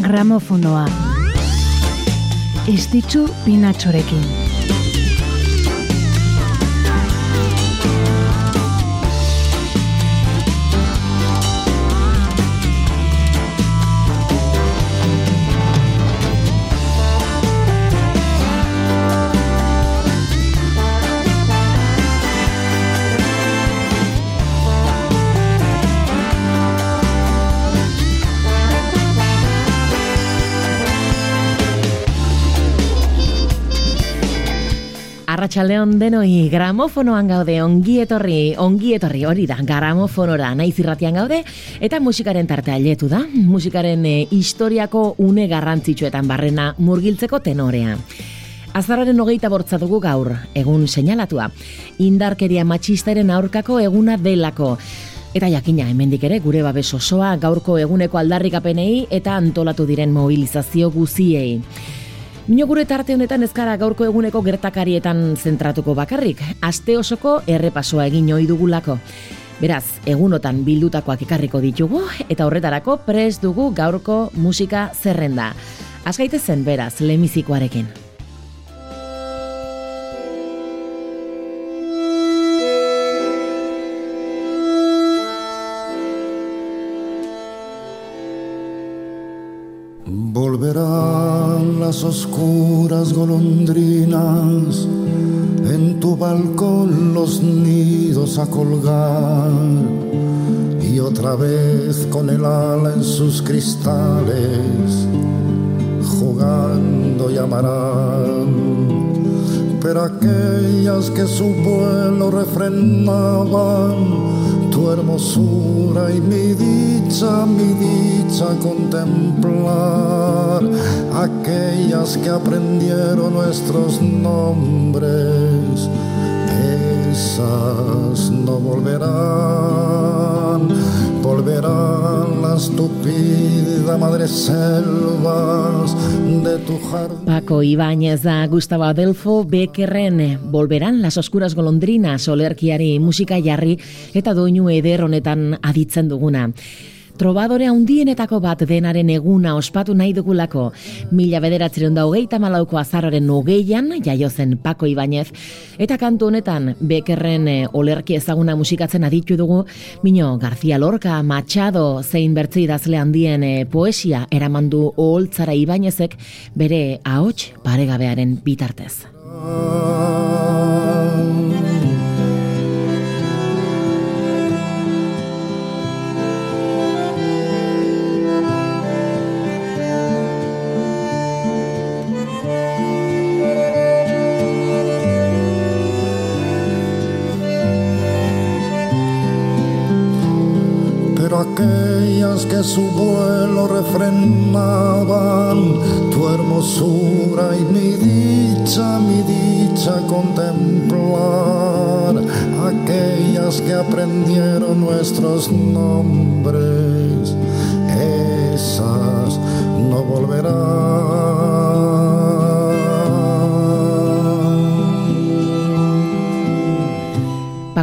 gramofonoa. Estitzu pinatxorekin. Arratxaldeon denoi gramofonoan gaude ongi etorri, ongi etorri hori da, gramofonora naiz irratian gaude, eta musikaren tartea letu da, musikaren e, historiako une garrantzitsuetan barrena murgiltzeko tenorea. Azararen hogeita bortza dugu gaur, egun seinalatua, indarkeria matxistaren aurkako eguna delako, Eta jakina, hemendik ere gure babes osoa gaurko eguneko aldarrikapenei eta antolatu diren mobilizazio guziei. Mino gure tarte honetan ezkara gaurko eguneko gertakarietan zentratuko bakarrik, aste osoko errepasoa egin ohi dugulako. Beraz, egunotan bildutakoak ekarriko ditugu eta horretarako pres dugu gaurko musika zerrenda. Azgaite zen beraz, lemizikoarekin. Volverán oscuras golondrinas. En tu balcón los nidos a colgar. Y otra vez con el ala en sus cristales jugando llamarán. Pero aquellas que su vuelo refrenaban tu hermosura y mi dicha, mi dicha contemplar aquellas que aprendieron nuestros nombres, esas no volverán, volverán las tupidas madres selvas de tu jardín. Paco Ibáñez da Gustavo Adelfo Bekerren volverán las oscuras golondrinas olerkiari musika jarri eta doinu eder honetan aditzen duguna. Trobadore handienetako bat denaren eguna ospatu nahi dugulako. Mila bederatzeren da hogeita malauko azararen hogeian, jaio zen Pako Ibanez, eta kantu honetan bekerren e, olerki ezaguna musikatzen aditu dugu, Mino García Lorca, Machado, zein bertzi idazle handien e, poesia eramandu oholtzara Ibanezek bere ahots paregabearen bitartez. Aquellas que su vuelo refrenaban tu hermosura y mi dicha, mi dicha contemplar aquellas que aprendieron nuestros nombres, esas no volverán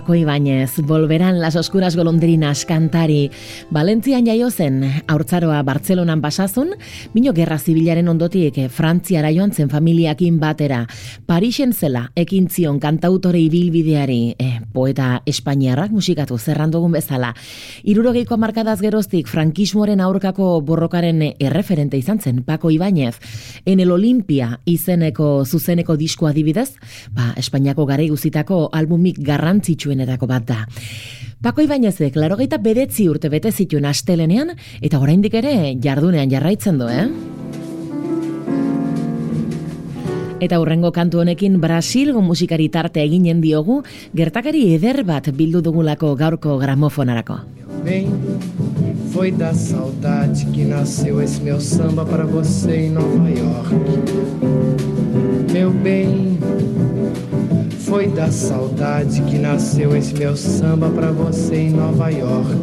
Paco Ibáñez, volverán las oscuras golondrinas kantari. Valentzian jaio zen, haurtzaroa Bartzelonan pasazun, mino gerra zibilaren ondotiek Frantziara joan zen familiakin batera. Parixen zela, ekin zion kantautore ibilbideari, eh, poeta espainiarrak musikatu zerrandugun bezala. Irurogeiko markadaz geroztik, frankismoaren aurkako borrokaren erreferente izan zen, Paco Ibáñez. En el Olimpia izeneko zuzeneko disko adibidez, ba, Espainiako gare guzitako albumik garrantzitsu garrantzitsuenetako bat da. Pako Ibainezek, laro gaita bedetzi urte bete zituen astelenean, eta oraindik ere jardunean jarraitzen du, eh? Eta hurrengo kantu honekin Brasilgo musikari tarte eginen diogu, gertakari eder bat bildu dugulako gaurko gramofonarako. Bem, foi da saudade que nasceu esse meu samba para você em Nova York. Meu bem, Foi da saudade que nasceu esse meu samba pra você em Nova York.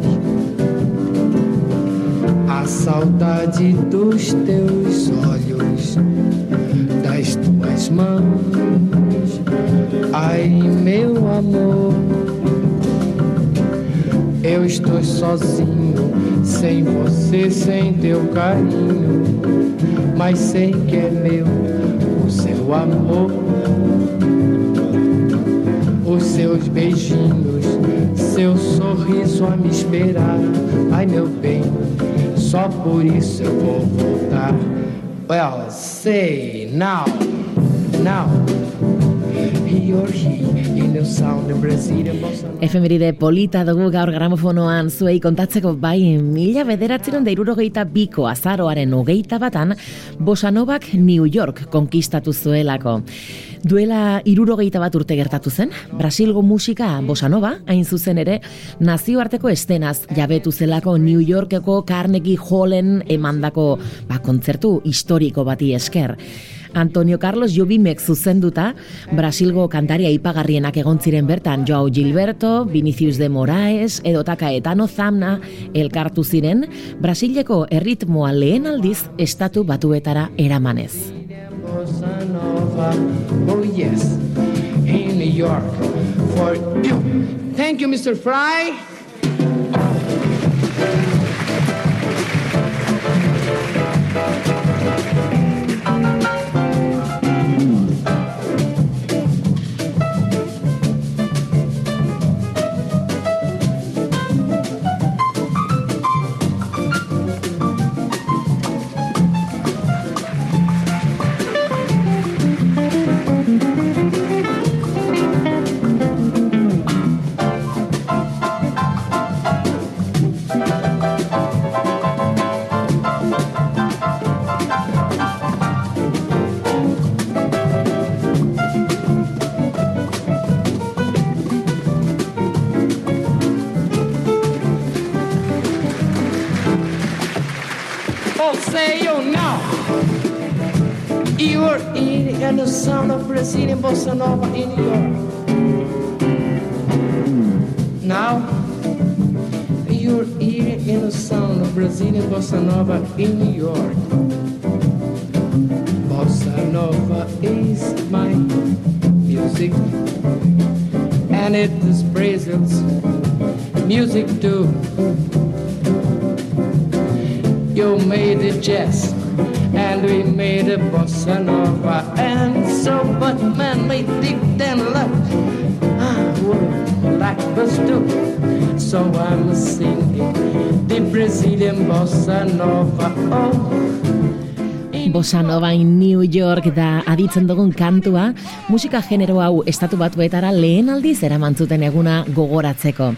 A saudade dos teus olhos, das tuas mãos. Ai, meu amor, eu estou sozinho, sem você, sem teu carinho. Mas sei que é meu o seu amor, seus beijinhos, seu sorriso a me esperar. Ai, meu bem, só por isso eu vou voltar. Well, say now, now. Efemeride polita dugu gaur gramofonoan zuei kontatzeko bai mila bederatzen da irurogeita biko azaroaren hogeita batan Bosanovak New York konkistatu zuelako. Duela irurogeita bat urte gertatu zen, Brasilgo musika Bosanova, hain zuzen ere, nazioarteko estenaz jabetu zelako New Yorkeko Carnegie Hallen emandako ba, kontzertu historiko bati esker. Antonio Carlos Jobimek zuzenduta, Brasilgo kantaria ipagarrienak egon ziren bertan Joao Gilberto, Vinicius de Moraes, edotaka etano zamna, elkartu ziren, Brasileko erritmoa lehen aldiz estatu batuetara eramanez. Oh yes, in New York for you. Thank you, Mr. Fry. Brazilian bossa nova in New York. Hmm. Now you're hearing in the sound of Brazilian bossa nova in New York. Bossa nova is my music, and it is Brazil's music too. You made it jazz we made a bossa nova and so but man made deep and love like us to so I'm singing the Brazilian bossa nova oh Bossa Nova in New York da aditzen dugun kantua, musika genero hau estatu batuetara lehen aldiz eramantzuten eguna gogoratzeko.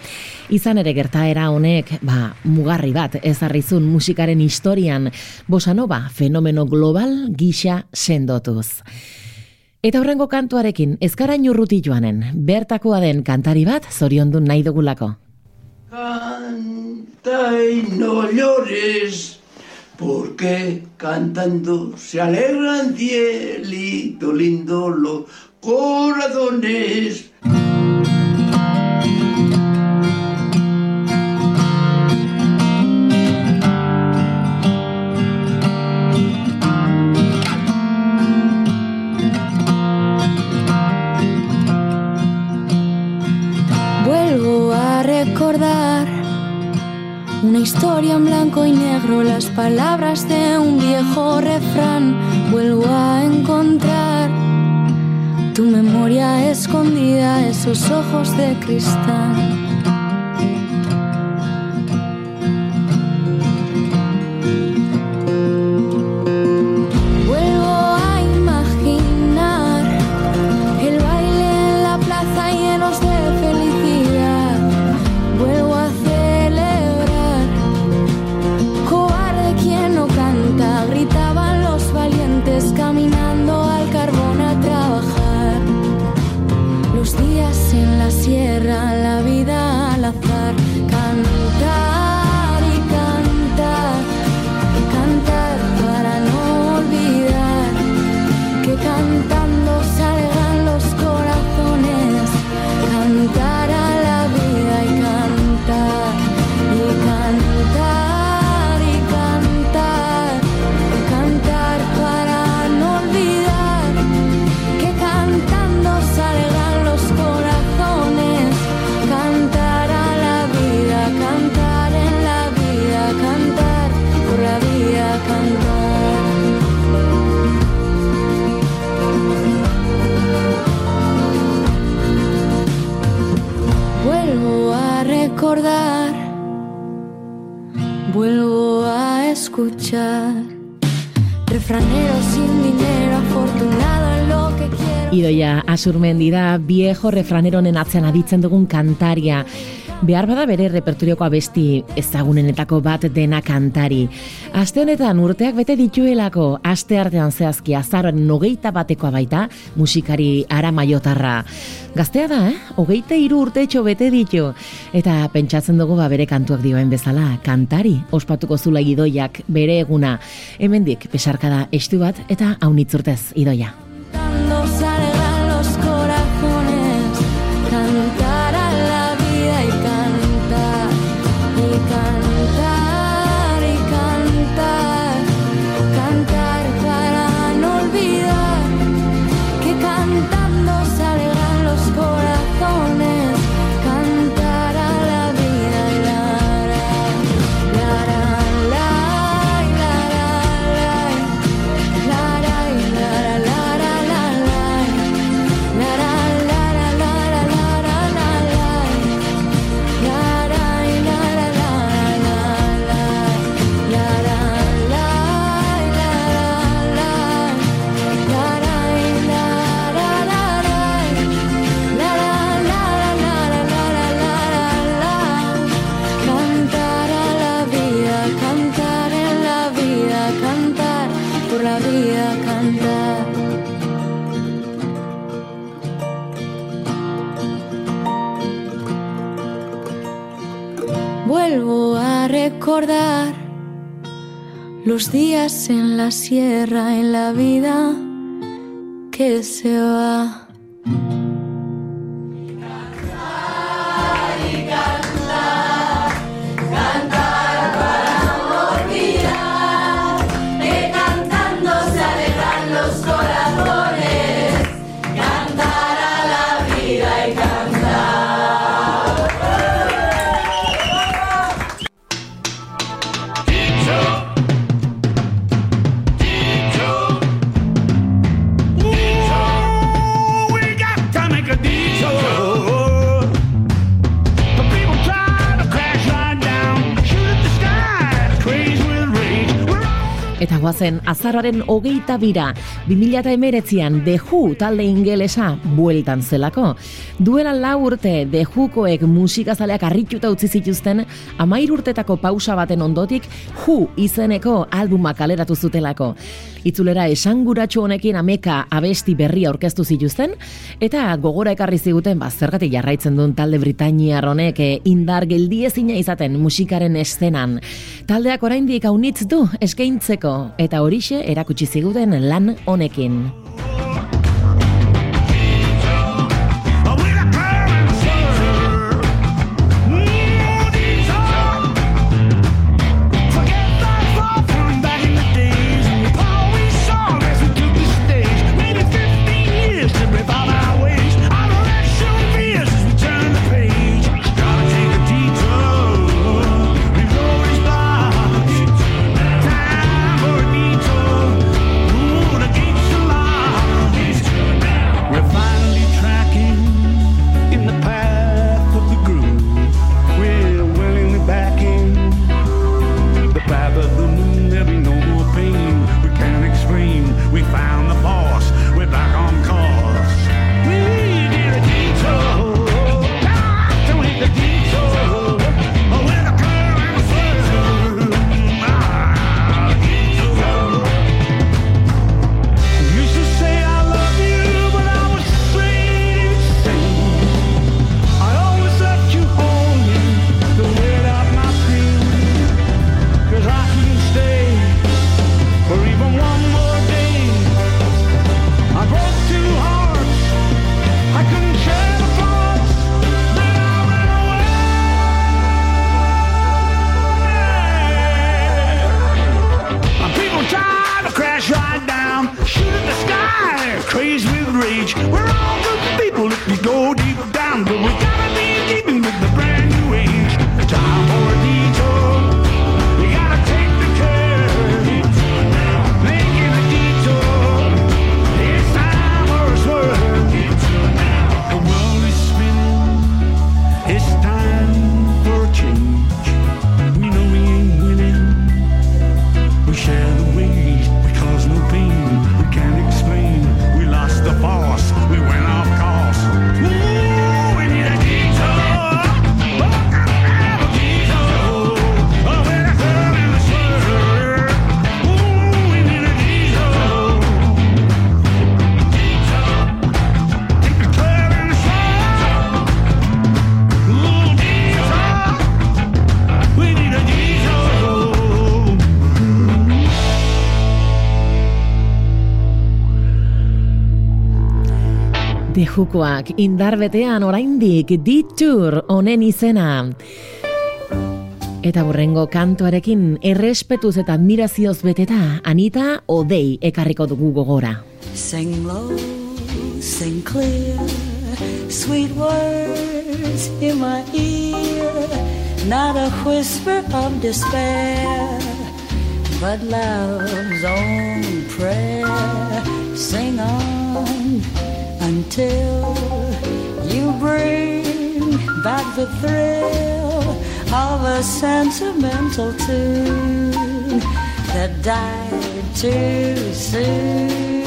Izan ere gertaera honek, ba, mugarri bat ezarrizun musikaren historian, Bossa Nova fenomeno global gisa sendotuz. Eta horrengo kantuarekin, ezkarain urruti joanen, bertakoa den kantari bat zoriondun nahi dugulako. Canta no llores, porque cantando se alegran cielito lindo los corazones. Historia en blanco y negro, las palabras de un viejo refrán. Vuelvo a encontrar tu memoria escondida, esos ojos de cristal. Quiero. Idoia asurmendi da viejo refraneronen atzean aditzen dugun kantaria. Behar bada bere repertorioko abesti ezagunenetako bat dena kantari. Aste honetan urteak bete dituelako, aste artean zehazki azaroan nogeita batekoa baita, musikari ara maiotarra. Gaztea da, eh? Hogeita hiru urtetxo bete ditu. Eta pentsatzen dugu ba bere kantuak dioen bezala, kantari, ospatuko zula idoiak bere eguna. Hemendik, pesarkada estu bat eta haunitzurtez idoia. Vida que se va. Guazen, azaroaren hogeita bira, 2000 emeretzian The Who talde ingelesa bueltan zelako. Duela lau urte The Whokoek musikazaleak arrituta utzi zituzten, amair urtetako pausa baten ondotik Who izeneko albuma kaleratu zutelako. Itzulera esanguratsu honekin ameka abesti berria aurkeztu zituzten, eta gogora ekarri ziguten, ba, zergatik jarraitzen duen talde Britainiar honek eh, indar geldiezina izaten musikaren eszenan. Taldeak oraindik haunitz du eskaintzeko, eta horixe erakutsi ziguten lan honekin. Dejukoak indar betean oraindik ditur honen izena. Eta burrengo kantuarekin errespetuz eta admirazioz beteta Anita Odei ekarriko dugu gogora. Sing low, sing clear, sweet words in my ear, not a whisper of despair, but love's own prayer. Sing on until you bring back the thrill of a sentimental tune that died too soon.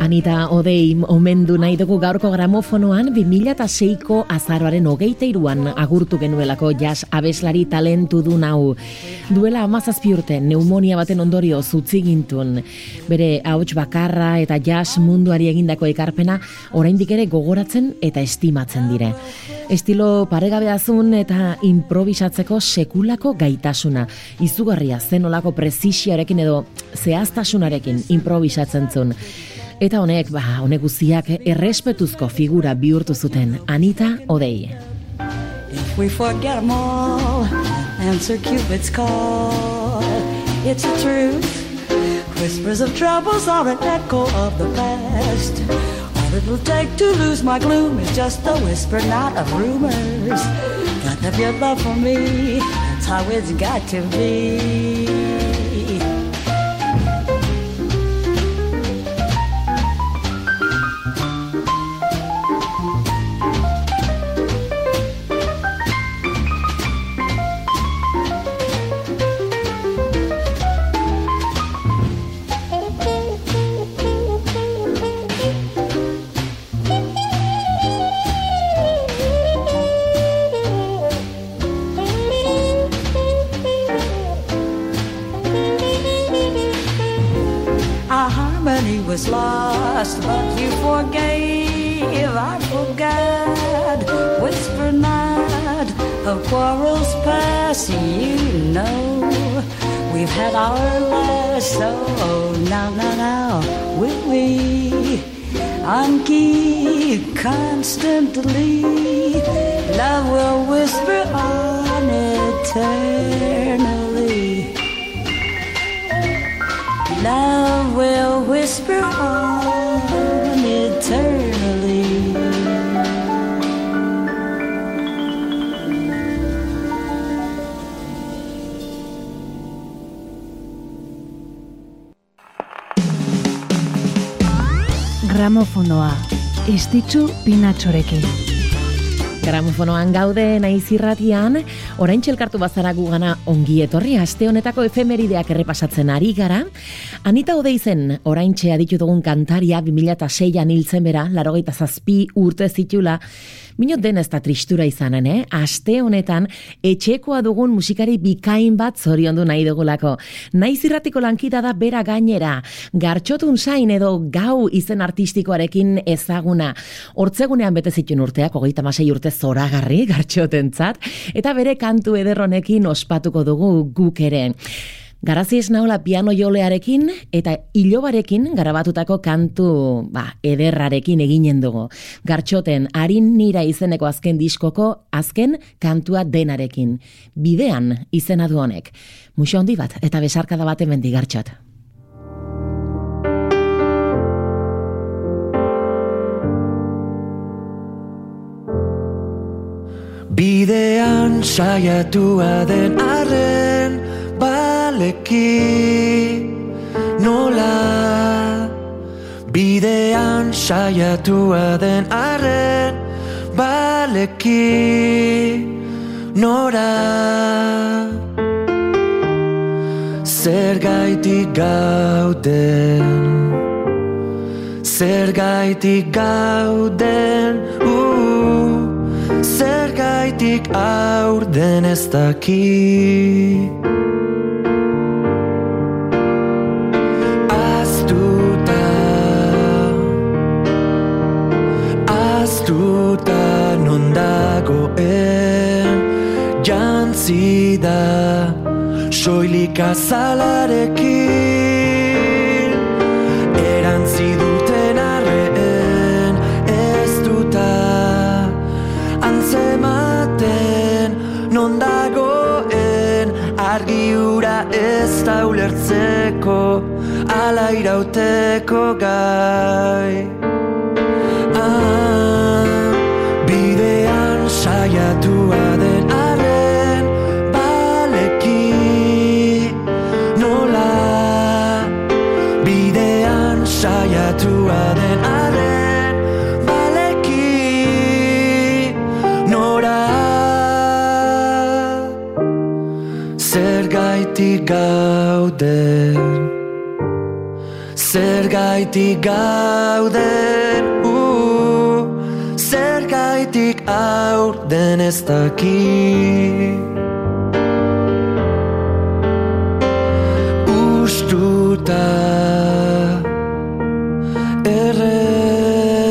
Anita Odei omendu nahi dugu gaurko gramofonoan 2006ko azaroaren hogeita iruan agurtu genuelako jazz abeslari talentu du nau. Duela amazazpi urte neumonia baten ondorio zutzi gintun. Bere hauts bakarra eta jazz munduari egindako ekarpena oraindik ere gogoratzen eta estimatzen dire. Estilo paregabeazun eta improvisatzeko sekulako gaitasuna. Izugarria zenolako prezisiarekin edo zehaztasunarekin improvisatzen zuen. Eta honek, ba, honek guztiak errespetuzko figura bihurtu zuten Anita Odei. If we forget 'em all, answer Cupid's call. It's the truth. Whispers of troubles are an echo of the past. All it'll take to lose my gloom is just a whisper, not of rumors. Gotta have your love for me. That's how it's got to be. So now, now, now, will we unkeep constantly? Love will whisper on eternally. Love will whisper on Gramofonoa. Istitzu pinatxorekin. Gramofonoan gaude naiz irratian, orain txelkartu bazara gugana ongi etorri aste honetako efemerideak errepasatzen ari gara. Anita Odeizen orain aditu dugun kantaria 2006an hiltzen bera, larogeita zazpi urte zitula, Minot den ez da tristura izanen, eh? Aste honetan, etxekoa dugun musikari bikain bat zoriondu nahi dugulako. Naiz irratiko lankida da bera gainera. Gartxotun zain edo gau izen artistikoarekin ezaguna. Hortzegunean bete zituen urteak, hogeita masei urte zoragarri gartxotentzat, eta bere kantu ederronekin ospatuko dugu guk ere. Garazi ez naola piano jolearekin eta ilobarekin garabatutako kantu ba, ederrarekin eginen dugu. Gartxoten, harin nira izeneko azken diskoko azken kantua denarekin. Bidean izena du honek. Muxo handi bat eta besarkada bat hemendi gartxot. Bidean saiatua den arren baleki nola Bidean saiatua den arren baleki nora Zergaitik gauden Zergaitik gauden uh, uh. Zer gaitik aurden ez daki. Aztuta Aztuta non dagoen. Soilik azalarekin Ala irauteko gai Zer gaitik gauden uh, Zer gaitik aurden ez daki. Ustuta erren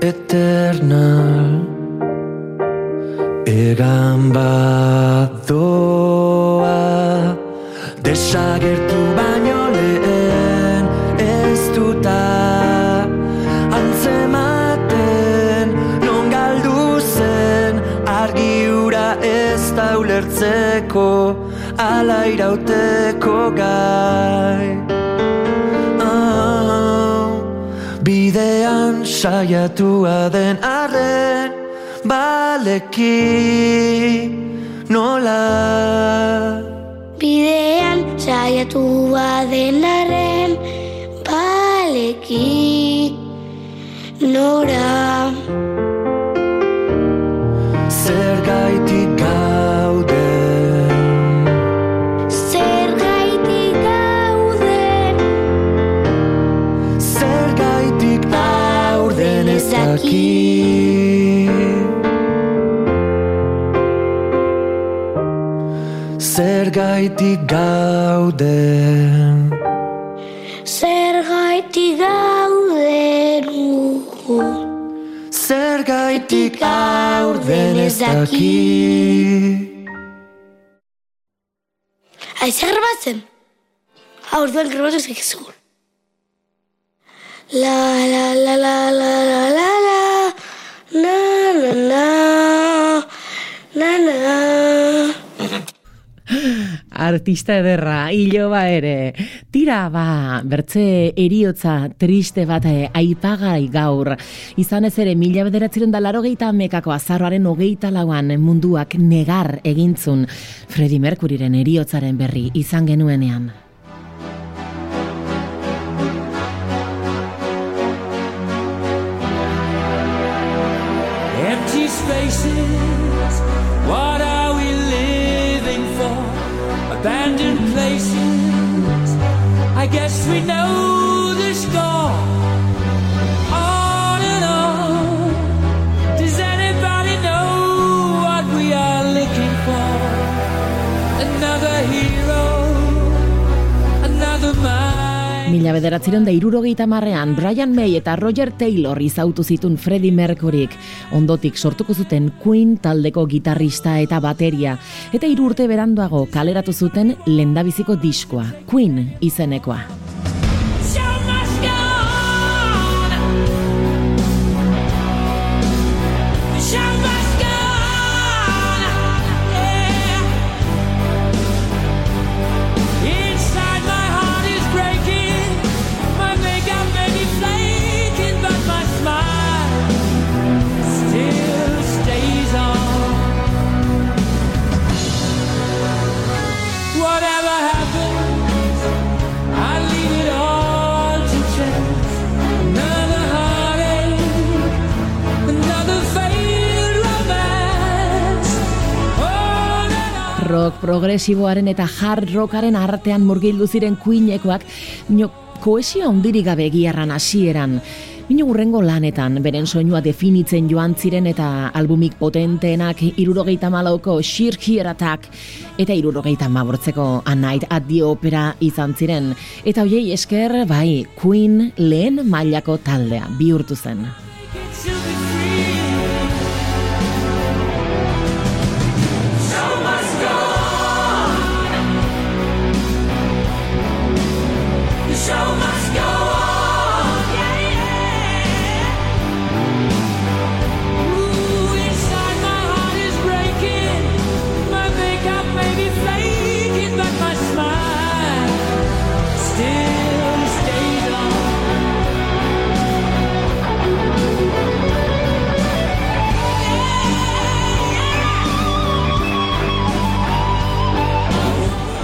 Eternal Egan bat saiatua den arren Baleki nola. Bidean saiatua denaren Zer gaitik gauden zer gaitik gauden Zer gaitik aurden ez daki? Aize grabatzen? Hau, orduan grabatu zaizkizu. La la la la la la la la na na na Artista ederra, iloba ere. Tira, ba, bertze eriotza triste bat eh, aipagai gaur. Izan ez ere, mila bederatziren da laro mekako azarroaren hogeita lauan munduak negar egintzun Freddie Mercuryren eriotzaren berri izan genuenean. Empty spaces, guess we know Mila bederatziren da irurogeita marrean Brian May eta Roger Taylor izautu zitun Freddie Mercuryk. Ondotik sortuko zuten Queen taldeko gitarrista eta bateria. Eta hiru urte beranduago kaleratu zuten lendabiziko diskoa, Queen izenekoa. Rock, progresiboaren eta hard rockaren artean murgildu ziren kuinekoak, mino koesio handirik gabe egiarran hasieran. Mino urrengo lanetan, beren soinua definitzen joan ziren eta albumik potenteenak irurogeita malauko Sheer Here Attack eta irurogeita mabortzeko A Night at the Opera izan ziren. Eta hoiei esker, bai, Queen lehen mailako taldea bihurtu zen.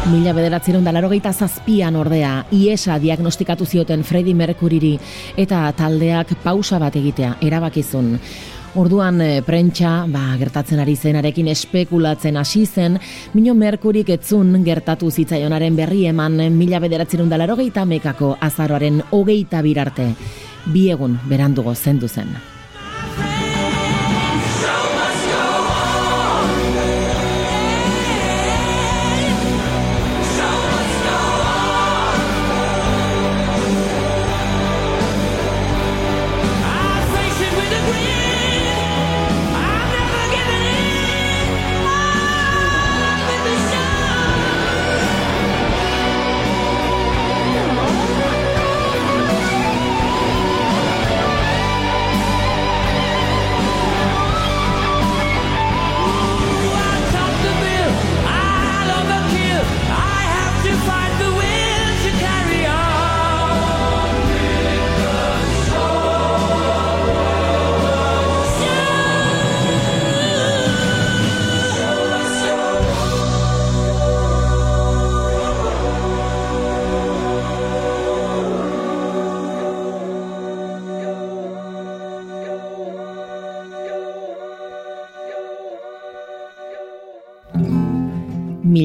Mila bederatzeron da larogeita zazpian ordea, IESA diagnostikatu zioten Freddie Mercuryri eta taldeak pausa bat egitea, erabakizun. Orduan e, prentsa, ba, gertatzen ari zenarekin espekulatzen hasi zen, Mino Merkurik etzun gertatu zitzaionaren berri eman mila bederatzeron da larogeita mekako azaroaren hogeita birarte. Bi egun berandugo zendu zen.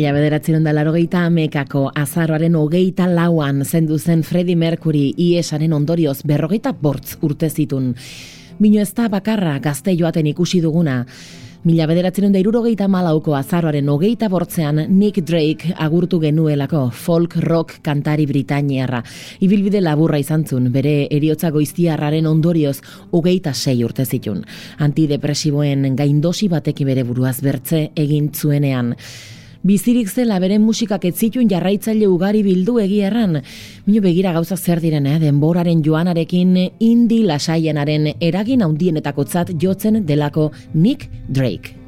Mila bederatzen da larogeita amekako azaroaren hogeita lauan zendu zen Freddie Mercury iesaren ondorioz berrogeita bortz urte zitun. Bino ez da bakarra gazte joaten ikusi duguna. Mila bederatzen da irurogeita malauko azaroaren hogeita bortzean Nick Drake agurtu genuelako folk rock kantari britainiarra. Ibilbide laburra izan zun, bere eriotza goiztiarraren ondorioz hogeita sei urte zitun. Antidepresiboen gaindosi batekin bere buruaz bertze egin zuenean. Bizirik zela beren musikak ez zituen jarraitzaile ugari bildu egierran. Minu begira gauza zer diren, eh? denboraren joanarekin indi lasaienaren eragin handienetakotzat jotzen delako Nick Drake.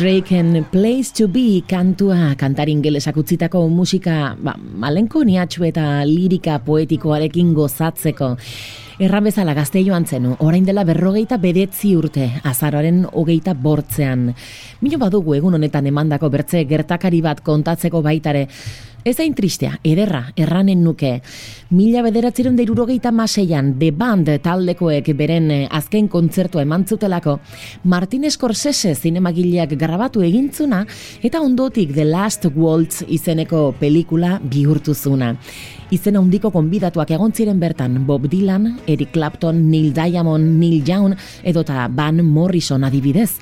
Draken Place to Be kantua kantari ingelesak utzitako musika ba, malenko niatxu eta lirika poetikoarekin gozatzeko. Erran bezala gazte joan zenu, orain dela berrogeita bedetzi urte, azaroaren hogeita bortzean. Milo badugu egun honetan emandako bertze gertakari bat kontatzeko baitare, Ez hain tristea, ederra, erranen nuke. Mila bederatziren da maseian, The Band taldekoek beren eh, azken kontzertua eman zutelako, Martin Scorsese zinemagileak grabatu egintzuna, eta ondotik The Last Waltz izeneko pelikula bihurtuzuna. Izen handiko konbidatuak egon ziren bertan Bob Dylan, Eric Clapton, Neil Diamond, Neil Young edota Van Morrison adibidez.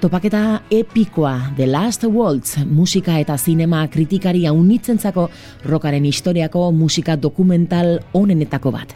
Topaketa epikoa The Last Waltz musika eta zinema kritikaria unitzentzako rokaren historiako musika dokumental onenetako bat.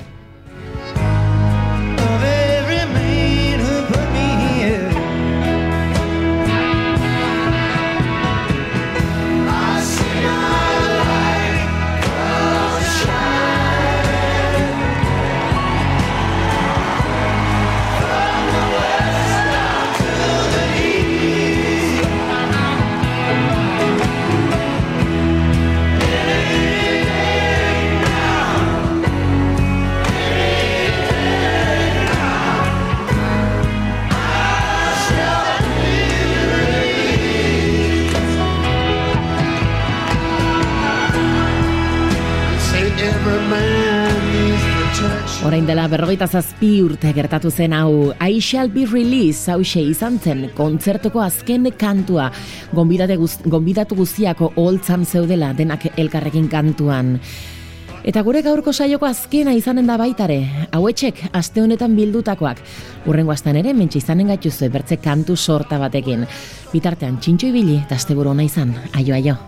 Berrogeita zazpi urte gertatu zen hau I Shall Be Released hause izan zen kontzertuko azken kantua gonbidate gonbidatu guztiako holtzan zeudela denak elkarrekin kantuan. Eta gure gaurko saioko azkena izanen da baitare, hauetxek aste honetan bildutakoak. Urrengo astan ere mentxe izanen gaituzue bertze kantu sorta batekin. Bitartean txintxo ibili eta asteburu ona izan. Aio aio.